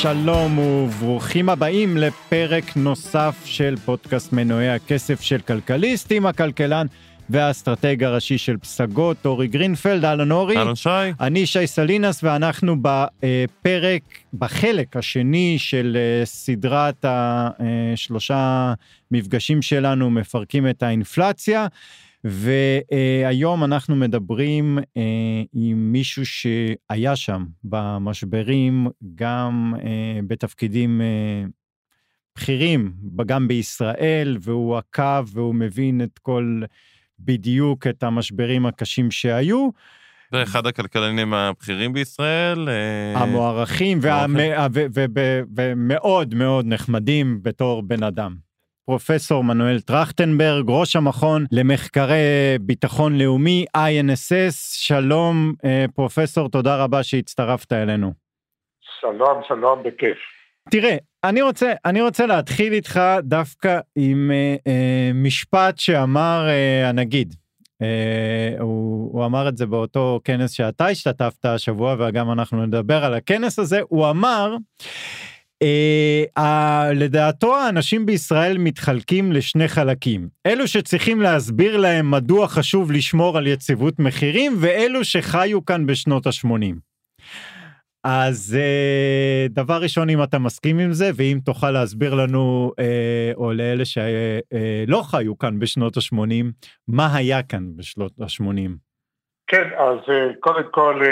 שלום וברוכים הבאים לפרק נוסף של פודקאסט מנועי הכסף של כלכליסט עם הכלכלן והאסטרטג הראשי של פסגות, אורי גרינפלד, אהלן אורי. אהלן שי. אני שי סלינס ואנחנו בפרק, בחלק השני של אה, סדרת השלושה מפגשים שלנו מפרקים את האינפלציה. והיום אנחנו מדברים אה, עם מישהו שהיה שם במשברים, גם אה, בתפקידים בכירים, גם בישראל, והוא עקב והוא מבין את כל בדיוק את המשברים הקשים שהיו. ואחד הכלכלנים הבכירים בישראל. המוערכים ומאוד מאוד נחמדים בתור בן אדם. פרופסור מנואל טרכטנברג, ראש המכון למחקרי ביטחון לאומי, INSS, שלום פרופסור, תודה רבה שהצטרפת אלינו. שלום, שלום, בכיף. תראה, אני רוצה, אני רוצה להתחיל איתך דווקא עם אה, אה, משפט שאמר אה, הנגיד. אה, הוא, הוא אמר את זה באותו כנס שאתה השתתפת השבוע וגם אנחנו נדבר על הכנס הזה, הוא אמר, אה, אה, לדעתו האנשים בישראל מתחלקים לשני חלקים, אלו שצריכים להסביר להם מדוע חשוב לשמור על יציבות מחירים ואלו שחיו כאן בשנות ה-80. אז אה, דבר ראשון אם אתה מסכים עם זה ואם תוכל להסביר לנו אה, או לאלה שלא חיו כאן בשנות ה-80 מה היה כאן בשנות ה-80. כן אז קודם כל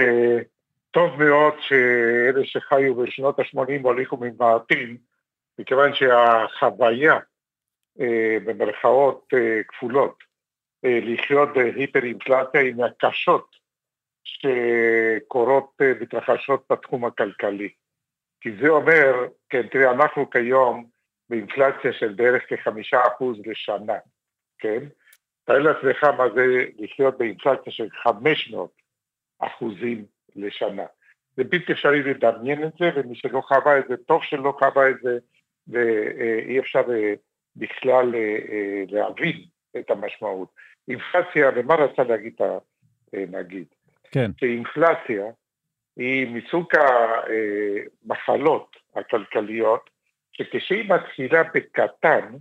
טוב מאוד שאלה שחיו בשנות ה-80 הוליכו ממעטים מכיוון שהחוויה במרכאות כפולות לחיות בהיפר-אינפלציה היא מהקשות שקורות, מתרחשות בתחום הכלכלי. כי זה אומר, כן, תראה, אנחנו כיום באינפלציה של בערך כחמישה אחוז לשנה, כן? תאר לעצמך מה זה לחיות באינפלציה של 500 אחוזים לשנה. זה בלתי אפשרי לדמיין את זה, ומי שלא חווה את זה, טוב שלא חווה את זה, ואי אפשר בכלל להבין את המשמעות. אינפלציה, ומה רצה להגיד הנגיד? כן. שאינפלציה היא מסוג המחלות הכלכליות, שכשהיא מתחילה בקטן,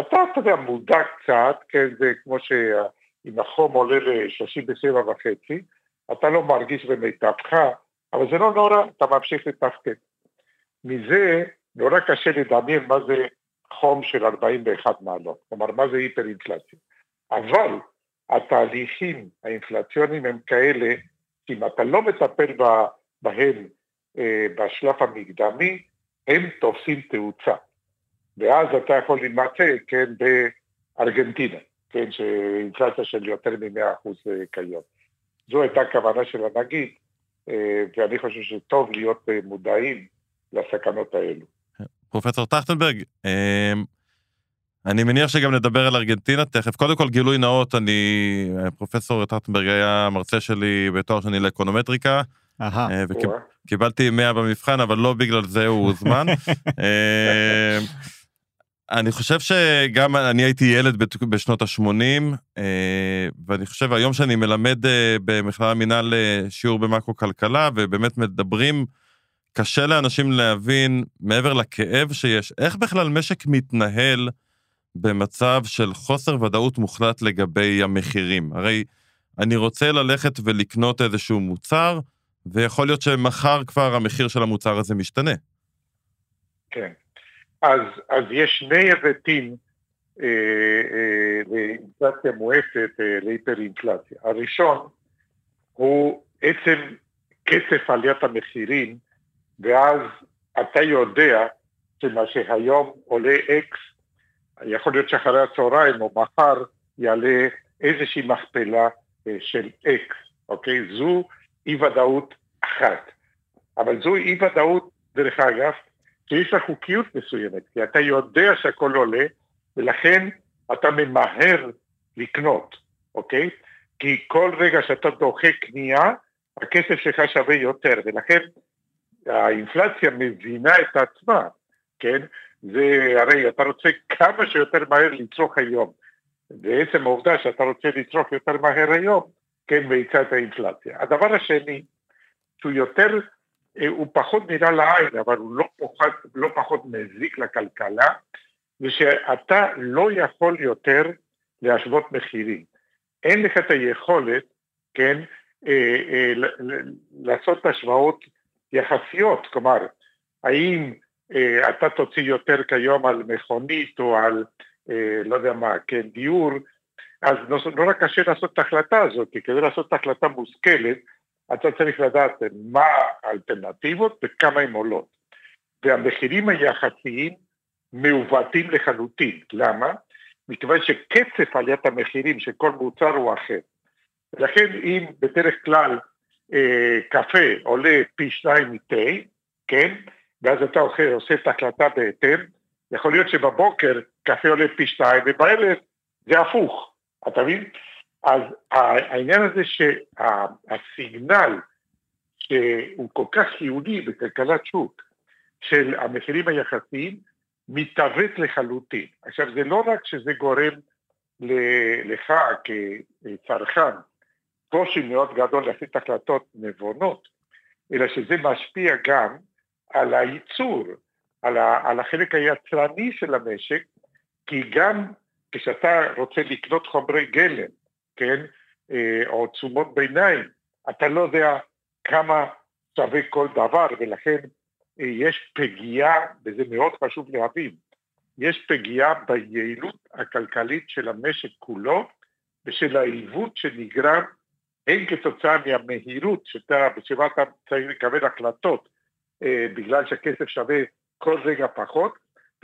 אתה, אתה יודע, מודע קצת, כן, זה כמו שאם החום עולה ל-37 וחצי, אתה לא מרגיש במיטבך, אבל זה לא נורא, אתה ממשיך לתפקד. מזה נורא קשה לדמיין מה זה חום של 41 מעלות, כלומר מה זה היפר-אינפלציה. אבל התהליכים האינפלציוניים הם כאלה שאם אתה לא מטפל בהם אה, בשלב המקדמי, הם תופסים תאוצה. ואז אתה יכול להימצא, כן, בארגנטינה, כן, שאינפלציה של יותר מ-100% כיום. זו הייתה הכוונה של הנגיד, אה, ואני חושב שטוב להיות אה, מודעים לסכנות האלו. פרופסור טרכטנברג, אני מניח שגם נדבר על ארגנטינה תכף. קודם כל גילוי נאות, אני, פרופסור טרכטנברג היה מרצה שלי בתואר שני לאקונומטריקה. וקיבלתי 100 במבחן, אבל לא בגלל זה הוא הוזמן. אני חושב שגם אני הייתי ילד בשנות ה-80, ואני חושב היום שאני מלמד במכללה מינהל שיעור במקרו-כלכלה, ובאמת מדברים, קשה לאנשים להבין, מעבר לכאב שיש, איך בכלל משק מתנהל במצב של חוסר ודאות מוחלט לגבי המחירים. הרי אני רוצה ללכת ולקנות איזשהו מוצר, ויכול להיות שמחר כבר המחיר של המוצר הזה משתנה. כן. אז, אז יש שני היבטים אה, אה, מואפת, אה, להיפר-אינפלציה. הראשון הוא עצם כסף עליית המחירים, ואז אתה יודע שמה שהיום עולה אקס, יכול להיות שאחרי הצהריים או מחר יעלה איזושהי מכפלה אה, של אקס, אוקיי? זו אי ודאות אחת. אבל זו אי ודאות, דרך אגב, שיש לה חוקיות מסוימת, כי אתה יודע שהכל עולה, ולכן אתה ממהר לקנות, אוקיי? כי כל רגע שאתה דוחה קנייה, הכסף שלך שווה יותר, ולכן האינפלציה מבינה את עצמה, כן? זה הרי אתה רוצה כמה שיותר מהר לצרוך היום. ועצם העובדה שאתה רוצה לצרוך יותר מהר היום, כן, מאיצה את האינפלציה. הדבר השני, שהוא יותר, אה, הוא פחות נראה לעין, אבל הוא לא פחות, לא פחות מזיק לכלכלה, זה שאתה לא יכול יותר להשוות מחירים. אין לך את היכולת, כן, אה, אה, לעשות השוואות יחסיות, כלומר, האם אתה תוציא יותר כיום על מכונית או על, אה, לא יודע מה, כן, דיור, אז נורא קשה לעשות את ההחלטה הזאת, כי כדי לעשות את ההחלטה מושכלת, אתה צריך לדעת מה האלטרנטיבות וכמה הן עולות. והמחירים היחסיים מעוותים לחלוטין. למה? מכיוון שקצב עליית המחירים של כל מוצר הוא אחר. ולכן אם בדרך כלל אה, קפה עולה פי שניים מתה, כן? ואז אתה אוכל, עושה את ההקלטה בהתאם, יכול להיות שבבוקר קפה עולה פי שתיים ובערב זה הפוך, אתה מבין? אז העניין הזה שהסיגנל שהוא כל כך חיוני בכלכלת שוק של המחירים היחסיים מתעוות לחלוטין. עכשיו זה לא רק שזה גורם לך כצרכן קושי מאוד גדול להחליט החלטות נבונות, אלא שזה משפיע גם על הייצור, על, ה, על החלק היצרני של המשק, כי גם כשאתה רוצה לקנות חומרי גלם, כן, אה, או תשומות ביניים, אתה לא יודע כמה שווה כל דבר, ולכן אה, יש פגיעה, וזה מאוד חשוב להבין, יש פגיעה ביעילות הכלכלית של המשק כולו ושל העיוות שנגרם הן כתוצאה מהמהירות שאתה, שבה אתה צריך לקבל החלטות בגלל שהכסף שווה כל רגע פחות,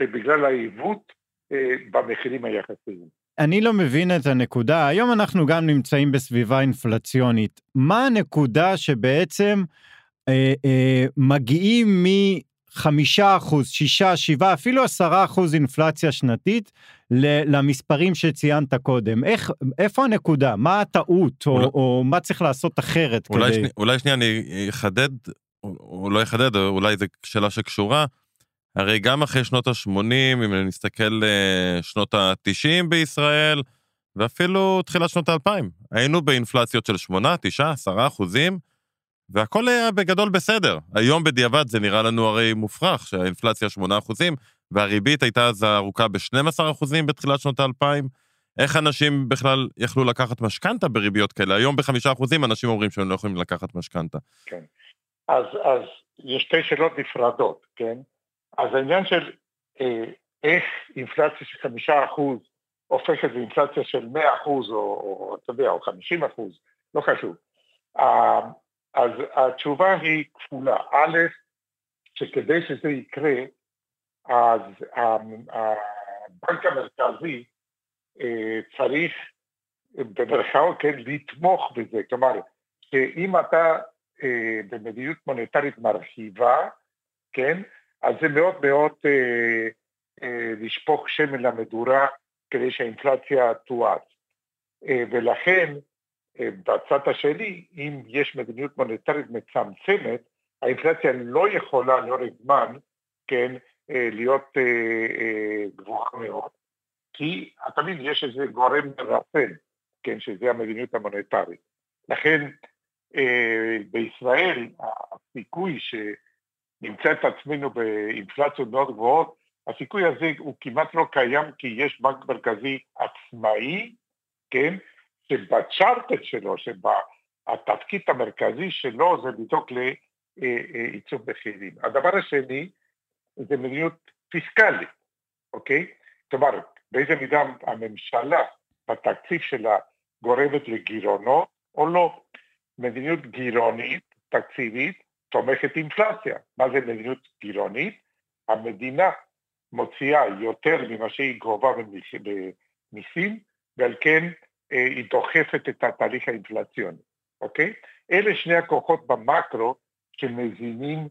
ובגלל העיוות אה, במחירים היחסיים. אני לא מבין את הנקודה, היום אנחנו גם נמצאים בסביבה אינפלציונית. מה הנקודה שבעצם אה, אה, מגיעים חמישה אחוז, שישה, שבעה, אפילו עשרה אחוז אינפלציה שנתית למספרים שציינת קודם. איך, איפה הנקודה? מה הטעות, או, או מה צריך לעשות אחרת אולי כדי... שני, אולי שנייה אני אחדד, או לא אחדד, או אולי זו שאלה שקשורה. הרי גם אחרי שנות ה-80, אם נסתכל אה, שנות ה-90 בישראל, ואפילו תחילת שנות ה-2000, היינו באינפלציות של 8, 9, 10 אחוזים, והכל היה בגדול בסדר. היום בדיעבד זה נראה לנו הרי מופרך, שהאינפלציה 8 אחוזים, והריבית הייתה אז ארוכה ב-12 אחוזים בתחילת שנות האלפיים. איך אנשים בכלל יכלו לקחת משכנתה בריביות כאלה? היום בחמישה אחוזים אנשים אומרים שהם לא יכולים לקחת משכנתה. כן. אז, אז יש שתי שאלות נפרדות, כן? אז העניין של אה, איך אינפלציה של חמישה אחוז הופכת לאינפלציה של מאה אחוז, או, או אתה יודע, או חמישים אחוז, לא חשוב. אה, אז התשובה היא כפולה. א', שכדי שזה יקרה, אז הבנק המרכזי אה, צריך במרכאות, כן, לתמוך בזה. כלומר, שאם אתה אה, במדיניות מוניטרית מרחיבה, כן, אז זה מאוד מאוד אה, לשפוך שמן למדורה כדי שהאינפלציה תואץ. ולכן בצד השני, אם יש מדיניות מוניטרית מצמצמת, האינפלציה לא יכולה לאורך זמן, כן, אה, להיות אה, אה, גבוהה מאוד, כי תמיד יש איזה גורם מרסן, כן, שזה המדיניות המוניטרית. לכן בישראל הסיכוי שנמצא את עצמנו באינפלציות מאוד גבוהות, הסיכוי הזה הוא כמעט לא קיים כי יש בנק מרכזי עצמאי, כן, שבצ'רטר שלו, שהתפקיד המרכזי שלו זה לדאוג לעיצוב מחירים. הדבר השני זה מדיניות פיסקלית, אוקיי? כלומר, באיזה מידה הממשלה בתקציב שלה גורמת לגירעונות או לא. מדיניות גירעונית, תקציבית, תומכת אינפלציה. מה זה מדיניות גירעונית? המדינה מוציאה יותר ממה שהיא גובה במיסים, ועל כן אה, היא דוחפת את התהליך האינפלציוני, אוקיי? אלה שני הכוחות במקרו שמזינים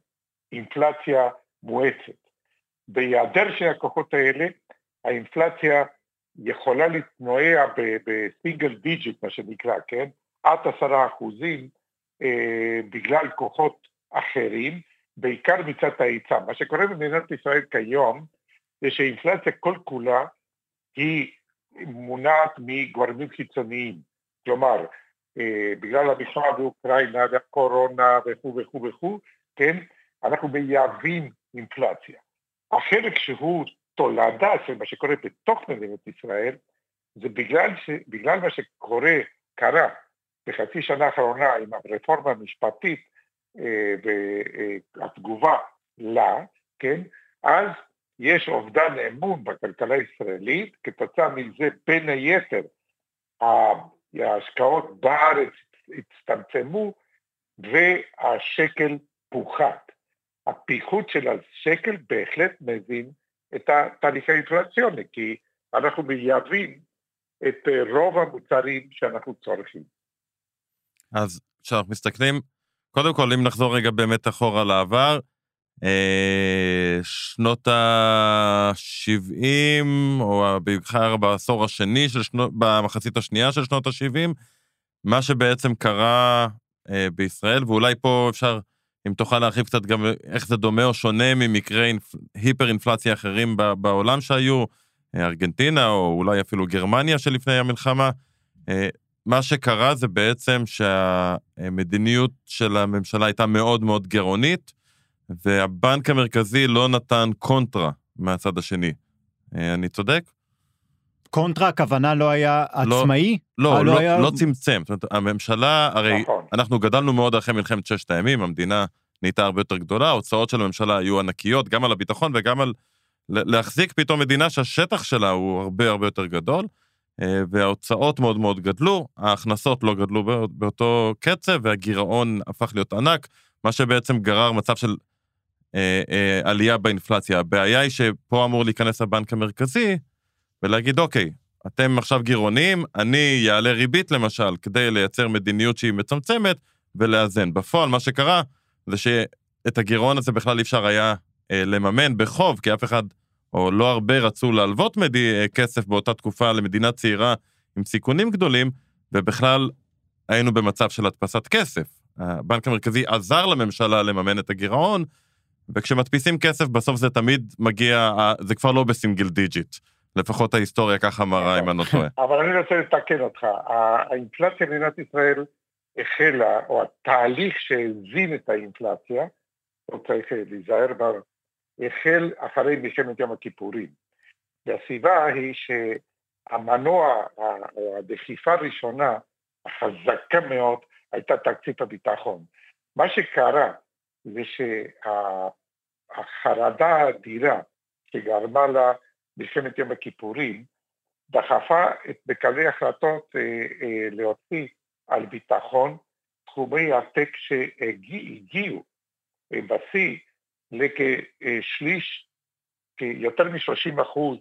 אינפלציה מואצת. בהיעדר שני הכוחות האלה, האינפלציה יכולה להתנועע ב single digit, מה שנקרא, כן? עד עשרה אחוזים, אה, בגלל כוחות אחרים, בעיקר מצד ההיצע. מה שקורה במדינת ישראל כיום, זה שהאינפלציה כל כולה היא מונעת מגורמים חיצוניים. כלומר, אה, בגלל המלחמה באוקראינה והקורונה וכו' וכו' וכו', כן, אנחנו מייבאים אינפלציה. החלק שהוא תולדה של מה שקורה בתוך מדינת ישראל, זה בגלל, ש, בגלל מה שקורה, קרה בחצי שנה האחרונה עם הרפורמה המשפטית אה, והתגובה לה, כן, אז יש אובדן אמון בכלכלה הישראלית, כתוצאה מזה בין היתר ההשקעות בארץ הצטמצמו והשקל פוחת. הפיחות של השקל בהחלט מבין את התהליך האינפלציוני, כי אנחנו מייבאים את רוב המוצרים שאנחנו צורכים. אז כשאנחנו מסתכלים, קודם כל, אם נחזור רגע באמת אחורה לעבר, אה, שנות ה-70, או בעיקר בעשור השני, של שנות, במחצית השנייה של שנות ה-70, מה שבעצם קרה אה, בישראל, ואולי פה אפשר, אם תוכל להרחיב קצת גם איך זה דומה או שונה ממקרי אינפ... היפר-אינפלציה אחרים בעולם שהיו, אה, ארגנטינה, או אולי אפילו גרמניה שלפני המלחמה, אה, מה שקרה זה בעצם שהמדיניות של הממשלה הייתה מאוד מאוד גירעונית, והבנק המרכזי לא נתן קונטרה מהצד השני. אה, אני צודק? קונטרה הכוונה לא היה לא, עצמאי? לא, לא, לא, היה... לא צמצם. זאת אומרת, הממשלה, הרי נכון. אנחנו גדלנו מאוד אחרי מלחמת ששת הימים, המדינה נהייתה הרבה יותר גדולה, ההוצאות של הממשלה היו ענקיות, גם על הביטחון וגם על להחזיק פתאום מדינה שהשטח שלה הוא הרבה הרבה יותר גדול. אה, וההוצאות מאוד מאוד גדלו, ההכנסות לא גדלו באותו קצב, והגירעון הפך להיות ענק, מה שבעצם גרר מצב של אה, אה, עלייה באינפלציה. הבעיה היא שפה אמור להיכנס הבנק המרכזי ולהגיד, אוקיי, אתם עכשיו גירעוניים, אני אעלה ריבית למשל, כדי לייצר מדיניות שהיא מצמצמת ולאזן. בפועל, מה שקרה זה שאת הגירעון הזה בכלל אי אפשר היה אה, לממן בחוב, כי אף אחד או לא הרבה רצו להלוות מדי, אה, כסף באותה תקופה למדינה צעירה עם סיכונים גדולים, ובכלל היינו במצב של הדפסת כסף. הבנק המרכזי עזר לממשלה לממן את הגירעון, וכשמדפיסים כסף בסוף זה תמיד מגיע, זה כבר לא ב single digit. לפחות ההיסטוריה ככה מראה, אם אני לא טועה. אבל אני רוצה לתקן אותך. האינפלציה במדינת ישראל החלה, או התהליך שהזין את האינפלציה, לא צריך להיזהר החל אחרי מלחמת יום הכיפורים. והסיבה היא שהמנוע, הדחיפה הראשונה, החזקה מאוד, הייתה תקציב הביטחון. מה שקרה זה שהחרדה האדירה שגרמה לה מלחמת יום הכיפורים, דחפה את מקבלי החלטות אה, אה, להוציא על ביטחון תחומי עתק שהגיעו אה, בשיא לכשליש, יותר מ-30 אחוז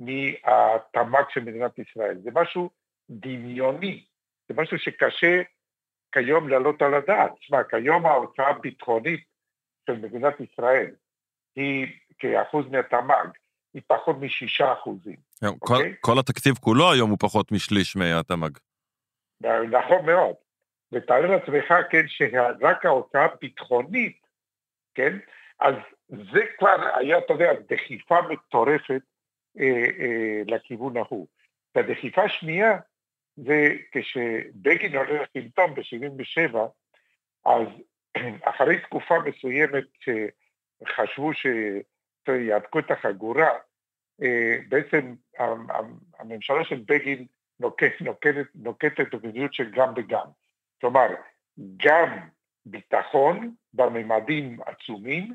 מהתמ"ג של מדינת ישראל. זה משהו דמיוני, זה משהו שקשה כיום להעלות על הדעת. תשמע, כיום ההוצאה הביטחונית של מדינת ישראל היא כאחוז מהתמ"ג, היא פחות משישה אחוזים. כל, אוקיי? כל התקציב כולו היום הוא פחות משליש מהתמ"ג. נכון מאוד. ותאר לעצמך, כן, שרק ההוצאה הביטחונית, כן, אז זה כבר היה, אתה יודע, דחיפה מטורפת אה, אה, לכיוון ההוא. והדחיפה השנייה זה כשבגין עולה לשלטון ב-77, אז אחרי תקופה מסוימת שחשבו שיעדקו את החגורה, אה, בעצם הממשלה של בגין נוקטת, נוקטת, נוקטת מדיניות של גם וגם. כלומר, גם ביטחון בממדים עצומים,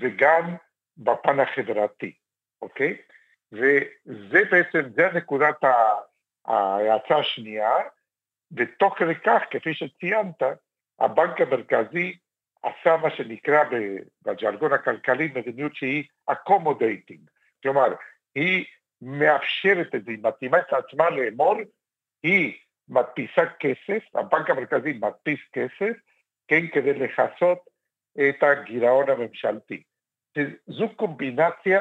וגם בפן החברתי, אוקיי? וזה בעצם, זה נקודת ההאצה השנייה, ותוך כדי כך, כפי שציינת, הבנק המרכזי עשה מה שנקרא בג'רגון הכלכלי מדיניות שהיא accommodating, כלומר, היא מאפשרת את זה, היא מתאימה את עצמה לאמור, היא מדפיסה כסף, הבנק המרכזי מדפיס כסף, כן, כדי לכסות את הגירעון הממשלתי. זו קומבינציה,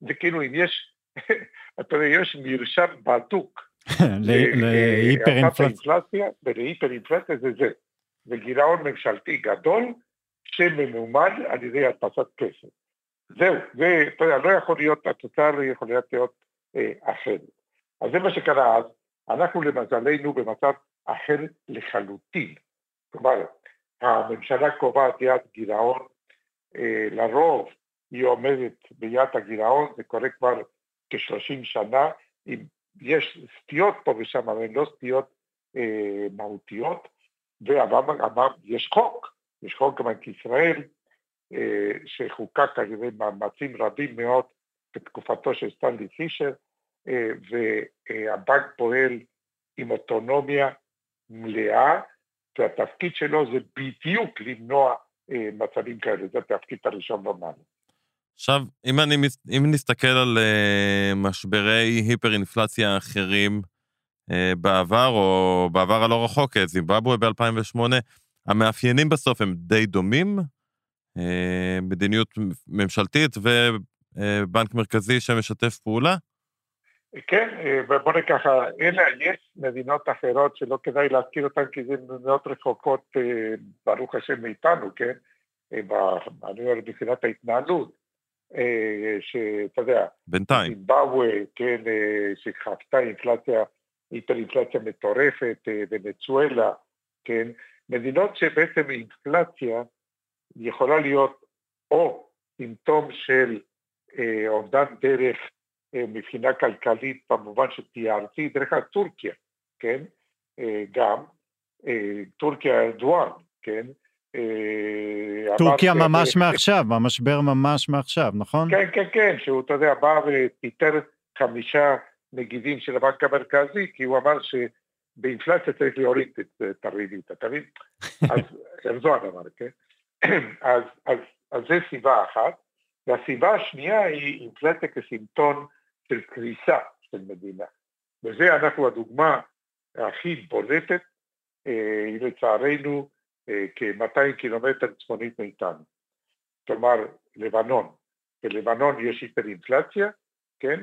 זה כאילו אם יש, אתה יודע, יש מרשם בדוק. להיפר אינפלציה. ולהיפר אינפלציה זה זה. זה גירעון ממשלתי גדול שממומן על ידי הדפסת כסף. זהו, זה, אתה יודע, לא יכול להיות, התוצאה לא יכולה להיות אה, אחרת. אז זה מה שקרה אז, אנחנו למזלנו במצב אחר לחלוטין. כלומר, הממשלה קובעת יעד גירעון, אה, לרוב היא עומדת ביעד הגירעון, זה קורה כבר כ-30 שנה, אם יש סטיות פה ושם, אבל הן לא סטיות אה, מהותיות, ויש חוק, יש חוק בנק ישראל, אה, שחוקק על ידי מאמצים רבים מאוד בתקופתו של סטנלי פישר, אה, והבנק פועל עם אוטונומיה מלאה, והתפקיד שלו זה בדיוק למנוע אה, מצבים כאלה, זה התפקיד הראשון במעלה. עכשיו, אם, אני, אם נסתכל על uh, משברי היפר-אינפלציה אחרים uh, בעבר, או בעבר הלא רחוק, זימבבואה ב-2008, המאפיינים בסוף הם די דומים, uh, מדיניות ממשלתית ובנק מרכזי שמשתף פעולה? כן, בוא נקח, אלא יש מדינות אחרות שלא כדאי להזכיר אותן כי זה מדינות רחוקות, ברוך השם, מאיתנו, כן? אני אומר מבחינת ההתנהלות. אה, שאתה יודע, בינתיים, זימבבואה, כן, אה, שחוותה אינפלציה, היפר-אינפלציה מטורפת, אה, ונצואלה, כן, מדינות שבעצם אינפלציה יכולה להיות או סימפטום של אה, אובדן דרך אה, מבחינה כלכלית במובן שתיארתי, דרך אגב טורקיה, כן, אה, גם, אה, טורקיה ארדואן, כן, אה, טורקיה ממש מעכשיו, המשבר ממש מעכשיו, נכון? כן, כן, כן, שהוא, אתה יודע, בא ופיטר חמישה נגידים של הבנק המרכזי, כי הוא אמר שבאינפלציה צריך להוריד את הריבית, אתה מבין? אז ארזואן אמר, כן? אז, אז, אז זה סיבה אחת, והסיבה השנייה היא אינפלציה כסימפטון של קריסה של מדינה. וזה אנחנו הדוגמה הכי בולטת, אה, לצערנו, אה, כ-200 קילומטר צפונית מאיתנו. כלומר, לבנון. בלבנון יש היפר-אינפלציה, כן?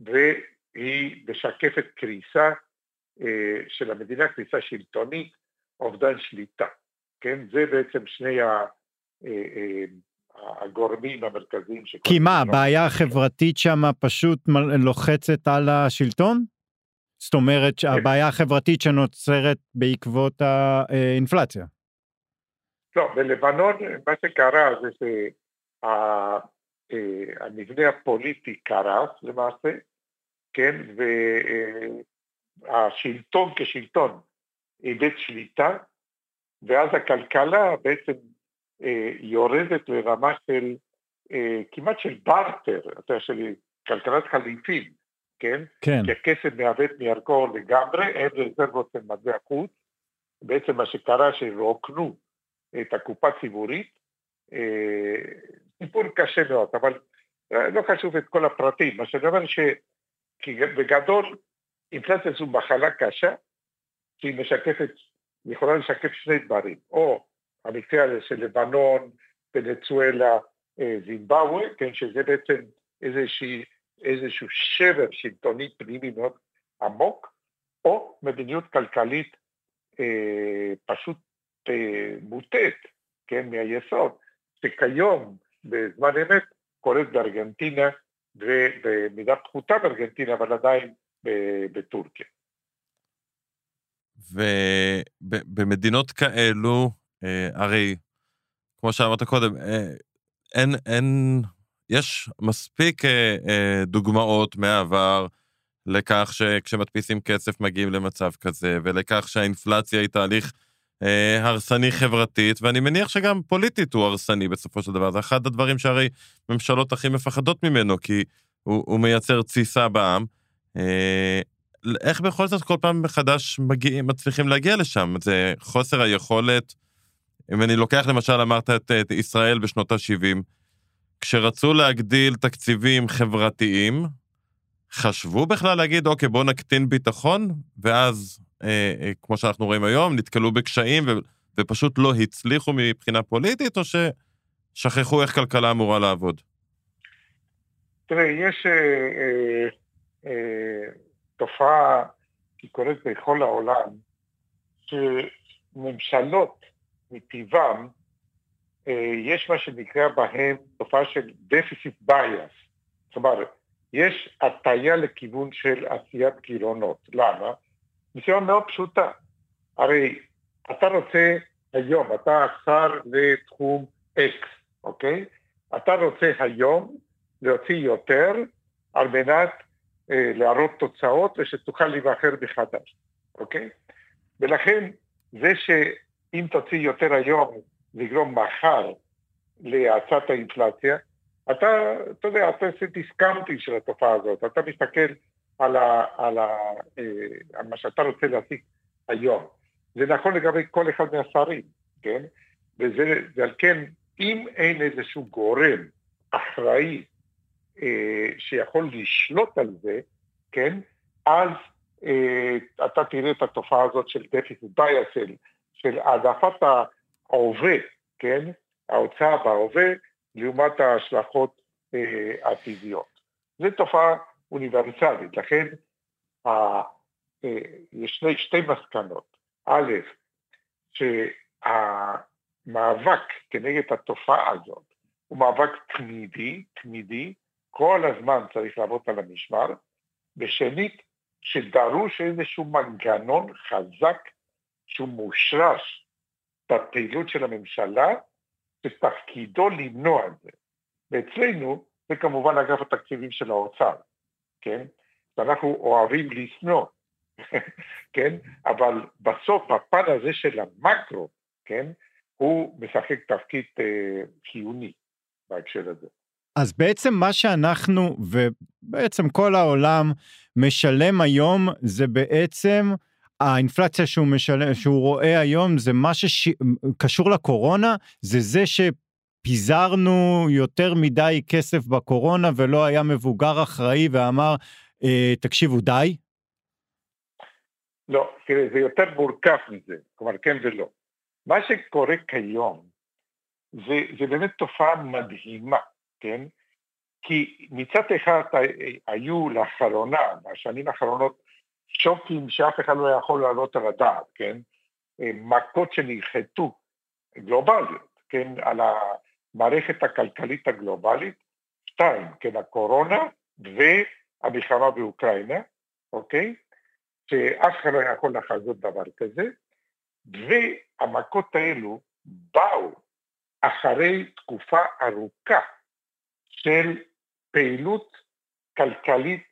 והיא משקפת קריסה אה, של המדינה, קריסה שלטונית, אובדן שליטה, כן? זה בעצם שני ה... אה, הגורמים המרכזיים ש... כי מה, הבעיה החברתית שם פשוט לוחצת על השלטון? זאת אומרת שהבעיה החברתית שנוצרת בעקבות האינפלציה. לא, בלבנון מה שקרה זה שהמבנה הפוליטי קרס למעשה, כן, והשלטון כשלטון איבד שליטה, ואז הכלכלה בעצם אה, יורדת לרמה של אה, כמעט של בארטר, אתה יודע, של כלכלת חליפים, כן? כן. כי הכסף מאבד מערכו לגמרי, אין רזרבות של מטבע חוץ, בעצם מה שקרה שרוקנו את הקופה הציבורית. אה, סיפור קשה מאוד, אבל אה, לא חשוב את כל הפרטים. מה שאני אומר שבגדול אינפלציה זו מחלה קשה, שהיא משקפת, יכולה לשקף שני דברים, או המקרה הזה של לבנון, ונצואלה, אה, זימבבואה, כן, שזה בעצם איזושהי, איזשהו שבר שלטוני פנימי מאוד עמוק, או מדיניות כלכלית אה, פשוט אה, מוטט, כן, מהיסוד, שכיום, בזמן אמת, קורית בארגנטינה ובמידה פחותה בארגנטינה, אבל עדיין בטורקיה. ובמדינות כאלו, הרי, כמו שאמרת קודם, אה, אין, אין, יש מספיק דוגמאות מהעבר לכך שכשמדפיסים כסף מגיעים למצב כזה, ולכך שהאינפלציה היא תהליך אה, הרסני חברתית, ואני מניח שגם פוליטית הוא הרסני בסופו של דבר. זה אחד הדברים שהרי ממשלות הכי מפחדות ממנו, כי הוא, הוא מייצר תסיסה בעם. אה, איך בכל זאת כל פעם מחדש מגיעים, מצליחים להגיע לשם? זה חוסר היכולת, אם אני לוקח למשל, אמרת את, את ישראל בשנות ה-70, כשרצו להגדיל תקציבים חברתיים, חשבו בכלל להגיד, אוקיי, בואו נקטין ביטחון, ואז אה, אה, כמו שאנחנו רואים היום, נתקלו בקשיים ו, ופשוט לא הצליחו מבחינה פוליטית, או ששכחו איך כלכלה אמורה לעבוד? תראה, יש אה, אה, אה, תופעה, היא קורית בכל העולם, שממשלות מטבעם אה, יש מה שנקרא בהם תופעה של deficit bias. אומרת, יש הטיה לכיוון של עשיית גירעונות. למה? מסיבה מאוד פשוטה. הרי אתה רוצה היום, אתה שר לתחום X, אוקיי? אתה רוצה היום להוציא יותר על מנת אה, להראות תוצאות ושתוכל להיבחר מחדש, אוקיי? ולכן זה שאם תוציא יותר היום זה יגרום מחר להאצת האינפלציה, אתה, אתה יודע, אתה עושה discounting של התופעה הזאת, אתה מסתכל על, ה, על, ה, אה, על מה שאתה רוצה להשיג היום. זה נכון לגבי כל אחד מהשרים, כן? וזה, ועל כן, אם אין איזשהו גורם אחראי אה, שיכול לשלוט על זה, כן? אז אה, אתה תראה את התופעה הזאת של דפיסיט ביאס, של, העדפת ההווה, כן? ההוצאה בהווה, לעומת ההשלכות אה, העתידיות. זו תופעה אוניברסלית, לכן אה, אה, יש שתי מסקנות. א', שהמאבק כנגד התופעה הזאת הוא מאבק תמידי, תמידי, כל הזמן צריך לעבוד על המשמר, ושנית, שדרוש איזשהו מנגנון חזק שהוא מושרש בפעילות של הממשלה, שתפקידו למנוע את זה. ואצלנו זה כמובן אגף התקציבים של האוצר, כן? ואנחנו אוהבים לשנוא, כן? אבל בסוף הפן הזה של המקרו, כן? הוא משחק תפקיד אה, חיוני בהקשר הזה. אז בעצם מה שאנחנו, ובעצם כל העולם, משלם היום, זה בעצם האינפלציה שהוא משלם, שהוא רואה היום, זה מה שקשור לקורונה, זה זה שפיזרנו יותר מדי כסף בקורונה ולא היה מבוגר אחראי ואמר, אה, תקשיבו, די? לא, תראה, זה יותר מורכב מזה, כלומר כן ולא. מה שקורה כיום זה, זה באמת תופעה מדהימה, כן? כי מצד אחד היו לאחרונה, בשנים האחרונות, שוקים שאף אחד לא יכול לעלות על הדעת, כן? מכות שננחתו גלובליות, כן? על המערכת הכלכלית הגלובלית, שתיים, כן, הקורונה והמלחמה באוקראינה, אוקיי? שאף אחד לא יכול לחזות דבר כזה, והמכות האלו באו אחרי תקופה ארוכה של פעילות כלכלית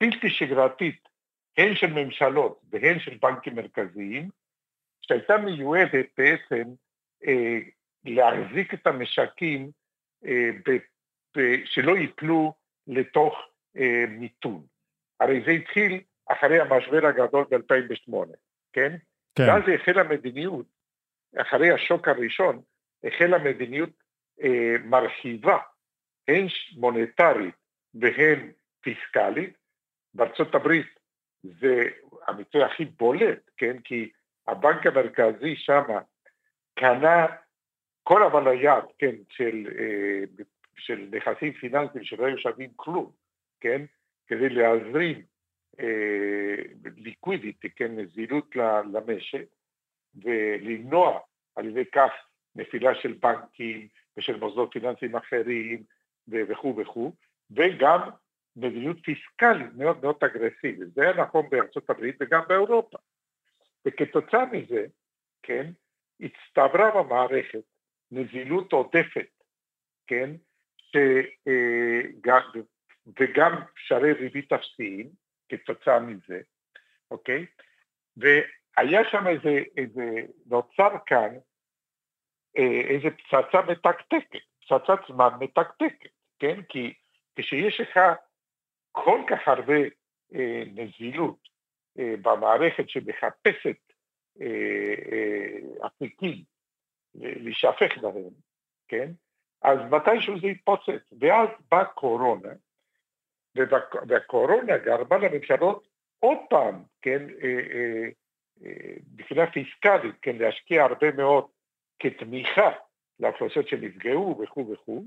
בלתי שגרתית, הן של ממשלות והן של בנקים מרכזיים, שהייתה מיועדת בעצם אה, להחזיק את המשקים אה, ב, ב, שלא ייפלו לתוך אה, מיתון. הרי זה התחיל אחרי המשבר הגדול ב-2008, כן? כן? ואז החלה מדיניות, אחרי השוק הראשון, החלה מדיניות אה, מרחיבה הן מוניטרית והן פיסקלית, בארצות הברית זה המקצוע הכי בולט, כן? כי הבנק המרכזי שם קנה כל היד, כן, של, אה, של נכסים פיננסיים שלא היו שווים כלום, כן? כדי להזרים אה, ליקווידיטי, כן, נזילות למשק, ולמנוע על ידי כך נפילה של בנקים ושל מוסדות פיננסיים אחרים וכו' וכו', וגם מדיניות פיסקלית מאוד מאוד אגרסיבית. זה היה נכון בארצות הברית וגם באירופה. וכתוצאה מזה, כן, הצטברה במערכת נזילות עודפת, כן, ש, אה, וגם שערי ריבית אפסיים כתוצאה מזה, אוקיי? והיה שם איזה, איזה, נוצר כאן אה, איזה פצצה מתקתקת, פצצת זמן מתקתקת, כן? כי כשיש לך כל כך הרבה אה, נזילות אה, במערכת שמחפשת אה, אה, אפיקים להישפך בהם, כן? אז מתישהו זה יתפוצץ. ואז באה קורונה, והקורונה גרמה לממשלות עוד פעם, כן, אה, אה, אה, מבחינה פיסקלית, כן, להשקיע הרבה מאוד כתמיכה לאוכלוסיות שנפגעו וכו' וכו',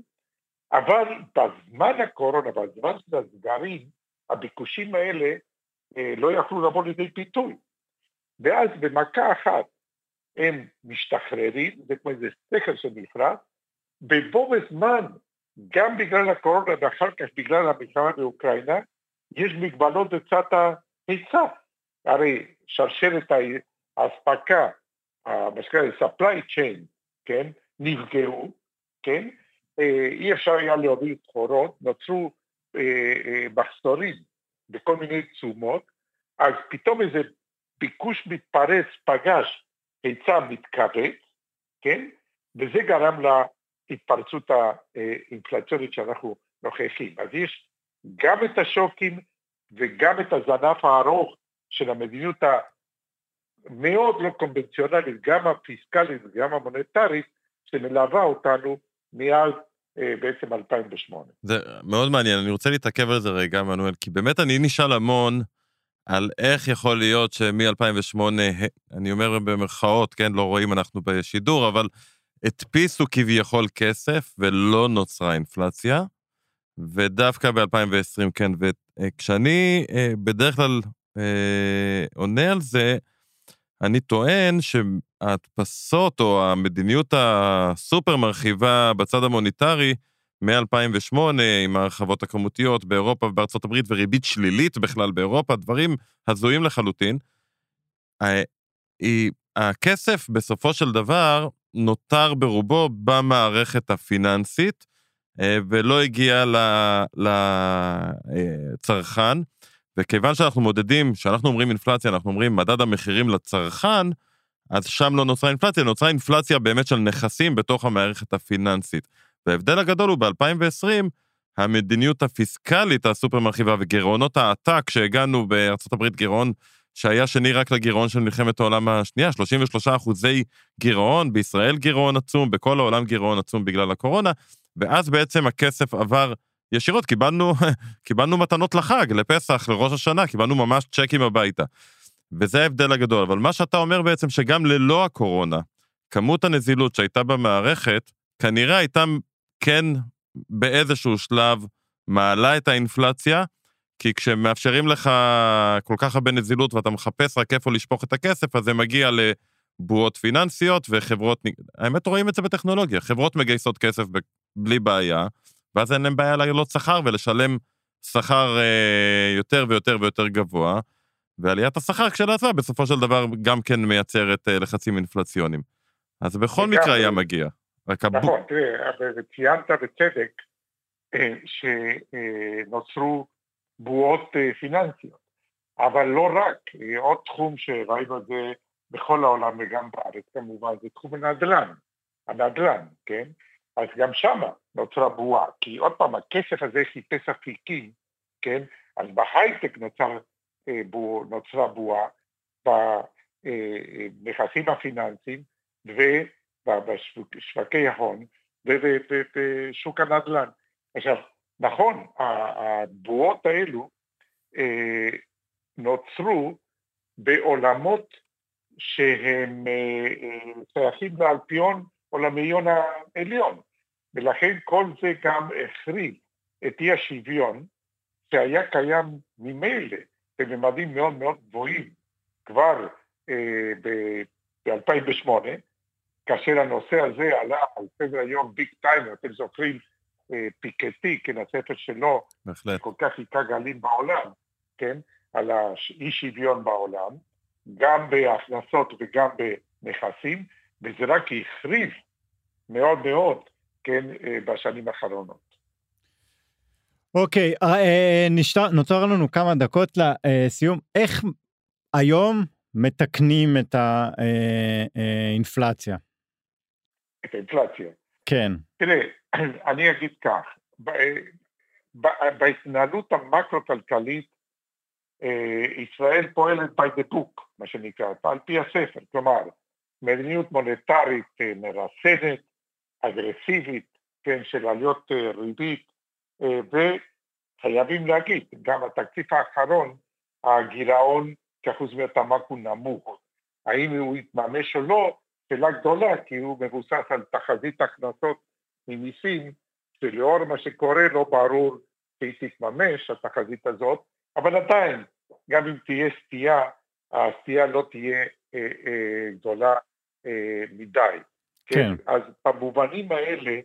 אבל בזמן הקורונה, בזמן של הסגרים, הביקושים האלה אה, לא יכלו לבוא לידי פיתוי. ואז במכה אחת הם משתחררים, זה כמו איזה סכר שנפרץ, ובו בזמן, גם בגלל הקורונה ואחר כך בגלל המלחמה באוקראינה, יש מגבלות בצד ההיצע. הרי שרשרת האספקה, מה שנקרא supply chain, כן, נפגעו, כן, אה, אי אפשר היה להוביל סחורות, נוצרו אה, אה, מחסורים בכל מיני תשומות, אז פתאום איזה ביקוש מתפרץ פגש היצע מתכווץ, כן? וזה גרם להתפרצות האינפלציונית שאנחנו נוכחים. אז יש גם את השוקים וגם את הזנף הארוך של המדיניות המאוד לא קונבנציונלית, גם הפיסקלית וגם המוניטרית, שמלווה אותנו מאז אה, בעצם 2008. זה מאוד מעניין, אני רוצה להתעכב על זה רגע, מנואל, כי באמת אני נשאל המון על איך יכול להיות שמ-2008, אני אומר במרכאות, כן, לא רואים אנחנו בשידור, אבל הדפיסו כביכול כסף ולא נוצרה אינפלציה, ודווקא ב-2020 כן, וכשאני אה, בדרך כלל אה, עונה על זה, אני טוען שההדפסות או המדיניות הסופר מרחיבה בצד המוניטרי, מ-2008, עם ההרחבות הכמותיות באירופה ובארצות הברית, וריבית שלילית בכלל באירופה, דברים הזויים לחלוטין, הכסף בסופו של דבר נותר ברובו במערכת הפיננסית, אה, ולא הגיע לצרכן. וכיוון שאנחנו מודדים, כשאנחנו אומרים אינפלציה, אנחנו אומרים מדד המחירים לצרכן, אז שם לא נוצרה אינפלציה, נוצרה אינפלציה באמת של נכסים בתוך המערכת הפיננסית. וההבדל הגדול הוא ב-2020, המדיניות הפיסקלית הסופר מרחיבה וגירעונות העתק שהגענו הברית, גירעון שהיה שני רק לגירעון של מלחמת העולם השנייה, 33 אחוזי גירעון, בישראל גירעון עצום, בכל העולם גירעון עצום בגלל הקורונה, ואז בעצם הכסף עבר ישירות, קיבלנו, קיבלנו מתנות לחג, לפסח, לראש השנה, קיבלנו ממש צ'קים הביתה. וזה ההבדל הגדול. אבל מה שאתה אומר בעצם, שגם ללא הקורונה, כמות הנזילות שהייתה במערכת, כנראה הייתה כן באיזשהו שלב מעלה את האינפלציה, כי כשמאפשרים לך כל כך הרבה נזילות ואתה מחפש רק איפה לשפוך את הכסף, אז זה מגיע לבועות פיננסיות וחברות, האמת רואים את זה בטכנולוגיה, חברות מגייסות כסף בלי בעיה, ואז אין להם בעיה לעלות שכר ולשלם שכר אה, יותר ויותר ויותר גבוה, ועליית השכר כשלעצמה בסופו של דבר גם כן מייצרת אה, לחצים אינפלציוניים. אז בכל מקרה היה מגיע. רק נכון, הבו... תראה, וציינת בצדק אה, שנוצרו בועות אה, פיננסיות, אבל לא רק, עוד תחום שראינו את זה בכל העולם וגם בארץ כמובן, זה תחום הנדל"ן, הנדל"ן, כן? אז גם שם נוצרה בועה, כי עוד פעם, הכסף הזה חיפש אפיקים, כן? אז בהייטק נוצר, בוע, נוצרה בועה, בנכסים הפיננסיים, ו... בשווקי ההון ובשוק הנדל"ן. עכשיו, נכון, הבועות האלו אה, נוצרו בעולמות שהם אה, אה, שייכים לאלפיון עולמיון העליון, ולכן כל זה גם החריג את אי השוויון שהיה קיים ממילא בממדים מאוד מאוד גבוהים כבר ב-2008, כאשר הנושא הזה עלה על סדר היום ביג טיים, אתם זוכרים, אה, פיקטי, כן, הספר שלו, בהחלט. כל כך היכה גלים בעולם, כן, על האי שוויון בעולם, גם בהכנסות וגם בנכסים, וזה רק החריף מאוד מאוד, כן, אה, בשנים האחרונות. אוקיי, אה, נשתר, נותר לנו כמה דקות לסיום. איך היום מתקנים את האינפלציה? את האינפלציה. כן. תראה, אני אגיד כך, בהתנהלות המקרו-כלכלית אה, ישראל פועלת by the book, מה שנקרא, על פי הספר, כלומר, מדיניות מוניטרית אה, מרסנת, אגרסיבית, כן, של עליות אה, ריבית, וחייבים להגיד, גם התקציב האחרון, הגירעון כאחוז מהתמ"ק הוא נמוך. האם הוא יתממש או לא, שאלה גדולה, כי הוא מבוסס על תחזית הכנסות ממיסים, שלאור מה שקורה לא ברור שהיא תתממש, התחזית הזאת, אבל עדיין, גם אם תהיה סטייה, הסטייה לא תהיה אה, אה, גדולה אה, מדי. כן. כן. אז במובנים האלה,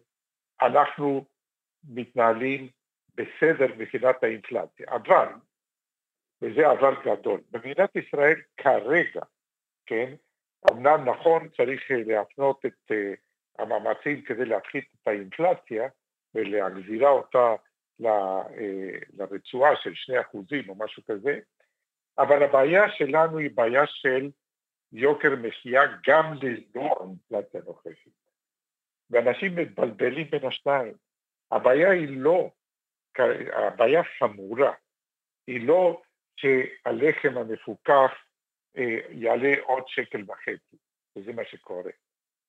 אנחנו מתנהלים בסדר מבחינת האינפלציה. אבל, וזה אבל גדול, במדינת ישראל כרגע, כן, אמנם נכון צריך להפנות את uh, המאמצים כדי להפחית את האינפלציה ולהחזירה אותה uh, לרצועה של 2% או משהו כזה, אבל הבעיה שלנו היא בעיה של יוקר מחיה גם ללא האינפלציה הנוכחית. ואנשים מתבלבלים בין השניים. הבעיה היא לא, הבעיה חמורה, היא לא שהלחם המפוקח אה, יעלה עוד שקל וחצי, וזה מה שקורה.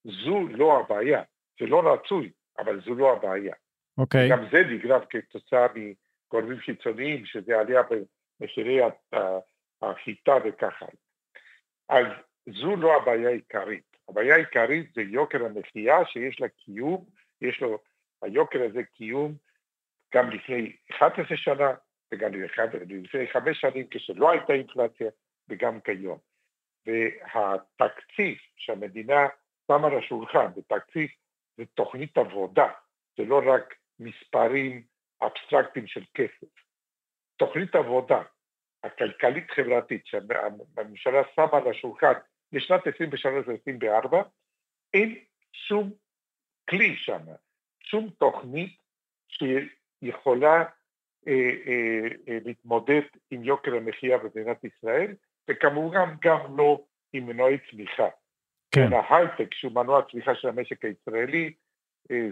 זו לא הבעיה, זה לא רצוי, אבל זו לא הבעיה. אוקיי. Okay. גם זה נגרם כתוצאה מגורמים חיצוניים, שזה עלייה במחירי החיטה וככה. אז זו לא הבעיה העיקרית. הבעיה העיקרית זה יוקר המחיה שיש לה קיום, יש לו, היוקר הזה קיום גם לפני 11 שנה וגם לפני חמש שנים כשלא הייתה אינפלציה וגם כיום. והתקציב שהמדינה שמה על השולחן, זה תקציב, זה תוכנית עבודה, זה לא רק מספרים אבסטרקטיים של כסף. תוכנית עבודה הכלכלית-חברתית שהממשלה שמה על השולחן לשנת 23 ו-24, אין שום כלי שם, שום תוכנית שיכולה אה, אה, אה, להתמודד עם יוקר המחיה במדינת ישראל, וכמובן גם לא עם מנועי צמיחה. כן. ההייטק, שהוא מנוע הצמיחה של המשק הישראלי,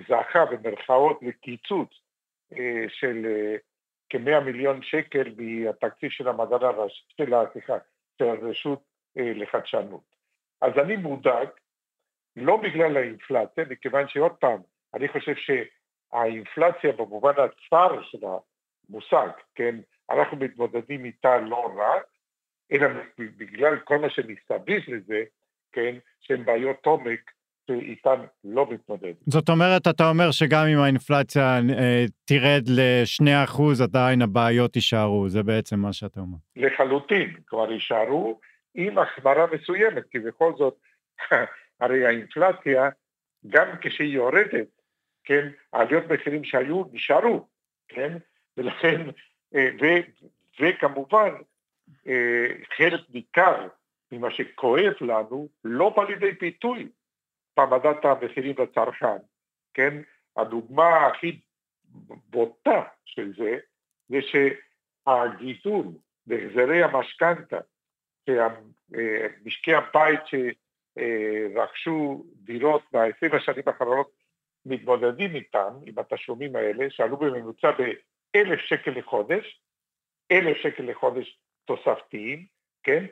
זכה במרכאות לקיצוץ של אה, כמאה מיליון שקל מהתקציב של המדען הראשי, של, סליחה, של הרשות לחדשנות. אז אני מודאג, לא בגלל האינפלציה, מכיוון שעוד פעם, אני חושב שהאינפלציה במובן הצר של המושג, כן, אנחנו מתמודדים איתה לא רע, אלא בגלל כל מה שמסביב לזה, כן, שהן בעיות עומק שאיתן לא מתמודד. זאת אומרת, אתה אומר שגם אם האינפלציה אה, תרד ל-2%, עדיין הבעיות יישארו, זה בעצם מה שאתה אומר. לחלוטין, כלומר יישארו, עם החמרה מסוימת, כי בכל זאת, הרי האינפלציה, גם כשהיא יורדת, כן, העליות מחירים שהיו נשארו, כן, ולכן, אה, ו, וכמובן, אה, חלק ניכר ממה שכואב לנו לא בא לידי ביטוי במדד המחירים לצרכן, כן, הדוגמה הכי בוטה של זה, זה שהגידול בהחזרי המשכנתה שמשקי הבית שרכשו דירות ב-20 השנים האחרונות מתמודדים איתם, עם התשלומים האלה, שעלו בממוצע ב-1,000 שקל לחודש, 1,000 שקל לחודש תוספתיים, כן?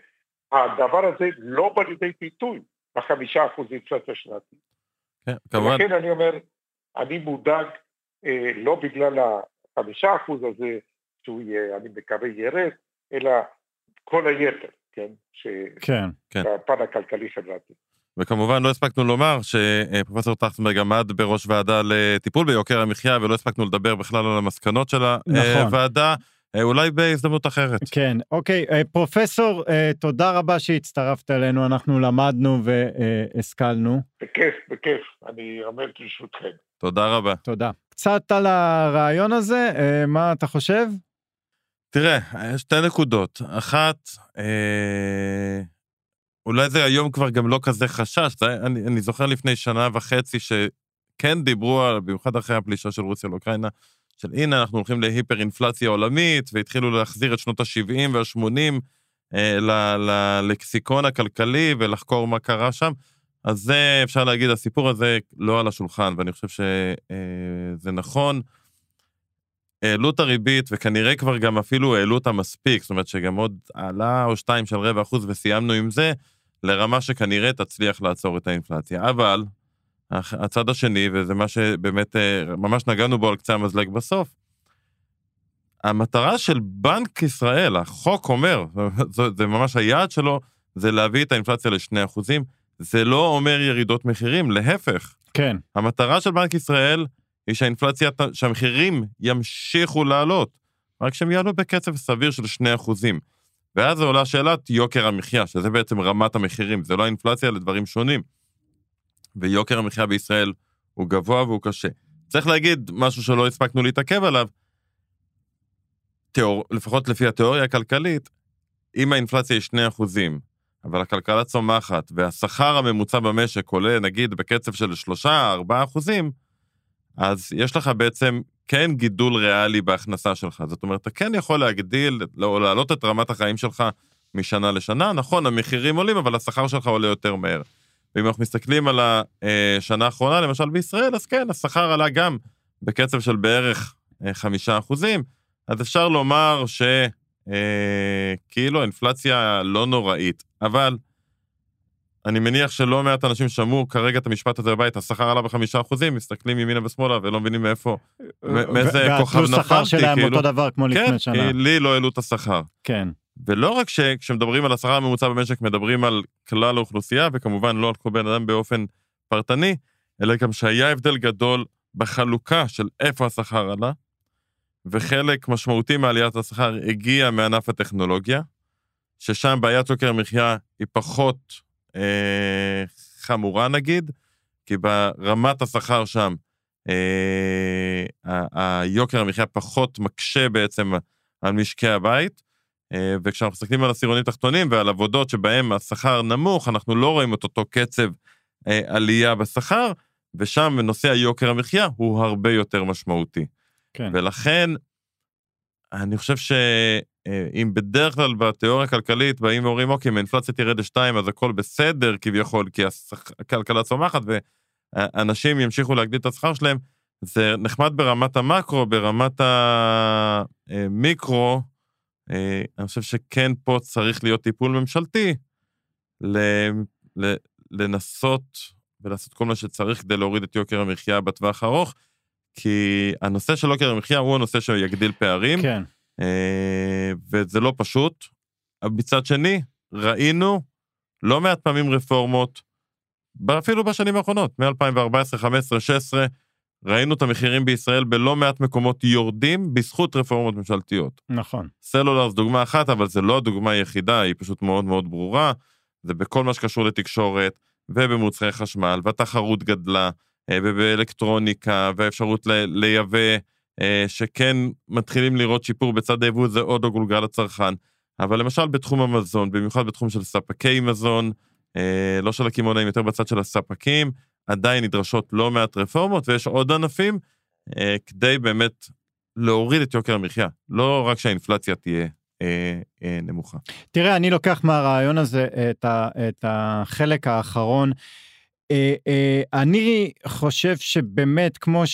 הדבר הזה לא בא לידי פיתוי בחמישה אחוז אינפלציה שנתית. כן, כמובן. ולכן אני אומר, אני מודאג אה, לא בגלל החמישה אחוז הזה, שהוא יהיה, אני מקווה ירד, אלא כל היתר. כן? כן, כן. בפן הכלכלי-חברתי. וכמובן לא הספקנו לומר שפרופסור טרכטנברג עמד בראש ועדה לטיפול ביוקר המחיה ולא הספקנו לדבר בכלל על המסקנות של נכון. הוועדה. נכון. אולי בהזדמנות אחרת. כן, אוקיי, אה, פרופסור, אה, תודה רבה שהצטרפת אלינו, אנחנו למדנו והשכלנו. בכיף, בכיף, אני עומד לרשותכם. תודה רבה. תודה. קצת על הרעיון הזה, מה אתה חושב? תראה, יש שתי נקודות. אחת, אה, אולי זה היום כבר גם לא כזה חשש. זה, אני, אני זוכר לפני שנה וחצי שכן דיברו, על, במיוחד אחרי הפלישה של רוסיה לאוקראינה, של הנה, אנחנו הולכים להיפר-אינפלציה עולמית, והתחילו להחזיר את שנות ה-70 וה-80 אה, ללקסיקון הכלכלי ולחקור מה קרה שם. אז זה, אפשר להגיד, הסיפור הזה לא על השולחן, ואני חושב שזה אה, נכון. העלו את הריבית, וכנראה כבר גם אפילו העלו אותה מספיק, זאת אומרת שגם עוד העלה או שתיים של רבע אחוז וסיימנו עם זה, לרמה שכנראה תצליח לעצור את האינפלציה. אבל, הצד השני, וזה מה שבאמת, אה, ממש נגענו בו על קצה המזלג בסוף, המטרה של בנק ישראל, החוק אומר, זה, זה ממש היעד שלו, זה להביא את האינפלציה לשני אחוזים. זה לא אומר ירידות מחירים, להפך. כן. המטרה של בנק ישראל היא שהאינפלציה, שהמחירים ימשיכו לעלות, רק שהם יעלו בקצב סביר של 2%. ואז עולה שאלת יוקר המחיה, שזה בעצם רמת המחירים, זה לא האינפלציה לדברים שונים. ויוקר המחיה בישראל הוא גבוה והוא קשה. צריך להגיד משהו שלא הספקנו להתעכב עליו. תיאור, לפחות לפי התיאוריה הכלכלית, אם האינפלציה היא 2 אחוזים, אבל הכלכלה צומחת והשכר הממוצע במשק עולה נגיד בקצב של 3-4 אחוזים, אז יש לך בעצם כן גידול ריאלי בהכנסה שלך. זאת אומרת, אתה כן יכול להגדיל או להעלות את רמת החיים שלך משנה לשנה. נכון, המחירים עולים, אבל השכר שלך עולה יותר מהר. ואם אנחנו מסתכלים על השנה האחרונה, למשל בישראל, אז כן, השכר עלה גם בקצב של בערך אה, חמישה אחוזים, אז אפשר לומר שכאילו אה, האינפלציה לא נוראית, אבל אני מניח שלא מעט אנשים שמעו כרגע את המשפט הזה בבית, השכר עלה בחמישה אחוזים, מסתכלים ימינה ושמאלה ולא מבינים מאיפה, מאיזה כוכב נפלתי, והתלוש שכר שלהם כאילו, אותו דבר כמו כן, לפני שנה. כי לי לא העלו את השכר. כן. ולא רק שכשמדברים על השכר הממוצע במשק, מדברים על כלל האוכלוסייה, וכמובן לא על כל בן אדם באופן פרטני, אלא גם שהיה הבדל גדול בחלוקה של איפה השכר עלה, וחלק משמעותי מעליית השכר הגיע מענף הטכנולוגיה, ששם בעיית יוקר המחיה היא פחות אה, חמורה נגיד, כי ברמת השכר שם, אה, היוקר המחיה פחות מקשה בעצם על משקי הבית, אה, וכשאנחנו מסתכלים על עשירונים תחתונים ועל עבודות שבהם השכר נמוך, אנחנו לא רואים את אותו קצב אה, עלייה בשכר, ושם נושא היוקר המחיה הוא הרבה יותר משמעותי. כן. ולכן, אני חושב שאם בדרך כלל בתיאוריה הכלכלית באים ואומרים, אוקיי, אם האינפלציה תרד לשתיים, אז הכל בסדר כביכול, כי הכלכלה צומחת ואנשים ימשיכו להגדיל את השכר שלהם, זה נחמד ברמת המקרו, ברמת המיקרו, אה, אני חושב שכן פה צריך להיות טיפול ממשלתי, לנסות ולעשות כל מה שצריך כדי להוריד את יוקר המחיה בטווח הארוך, כי הנושא של יוקר המחיה הוא הנושא שיגדיל פערים, כן. אה, וזה לא פשוט. מצד שני, ראינו לא מעט פעמים רפורמות, אפילו בשנים האחרונות, מ-2014, 2015, 2016, ראינו את המחירים בישראל בלא מעט מקומות יורדים בזכות רפורמות ממשלתיות. נכון. סלולר זו דוגמה אחת, אבל זו לא הדוגמה היחידה, היא פשוט מאוד מאוד ברורה. זה בכל מה שקשור לתקשורת, ובמוצרי חשמל, והתחרות גדלה, אה, ובאלקטרוניקה, והאפשרות לייבא, שכן מתחילים לראות שיפור בצד היבוא, זה עוד לא גולגל לצרכן. אבל למשל בתחום המזון, במיוחד בתחום של ספקי מזון, אה, לא של הקמעונאים, יותר בצד של הספקים, עדיין נדרשות לא מעט רפורמות, ויש עוד ענפים אה, כדי באמת להוריד את יוקר המחיה, לא רק שהאינפלציה תהיה אה, אה, נמוכה. תראה, אני לוקח מהרעיון הזה את, ה, את החלק האחרון. אה, אה, אני חושב שבאמת, כמו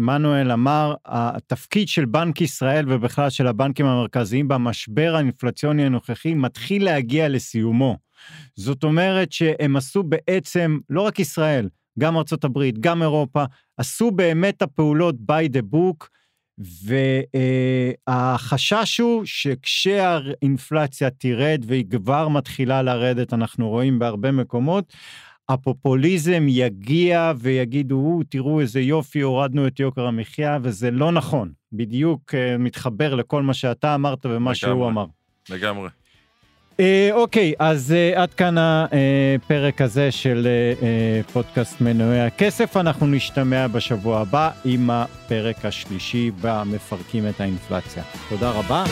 שמנואל אה, אמר, התפקיד של בנק ישראל ובכלל של הבנקים המרכזיים במשבר האינפלציוני הנוכחי מתחיל להגיע לסיומו. זאת אומרת שהם עשו בעצם, לא רק ישראל, גם הברית, גם אירופה, עשו באמת הפעולות by the book, והחשש הוא שכשהאינפלציה תרד, והיא כבר מתחילה לרדת, אנחנו רואים בהרבה מקומות, הפופוליזם יגיע ויגידו, תראו איזה יופי, הורדנו את יוקר המחיה, וזה לא נכון. בדיוק אה, מתחבר לכל מה שאתה אמרת ומה לגמרי, שהוא אמר. לגמרי. אה, אוקיי, אז אה, עד כאן הפרק הזה של אה, פודקאסט מנועי הכסף. אנחנו נשתמע בשבוע הבא עם הפרק השלישי במפרקים את האינפלציה. תודה רבה.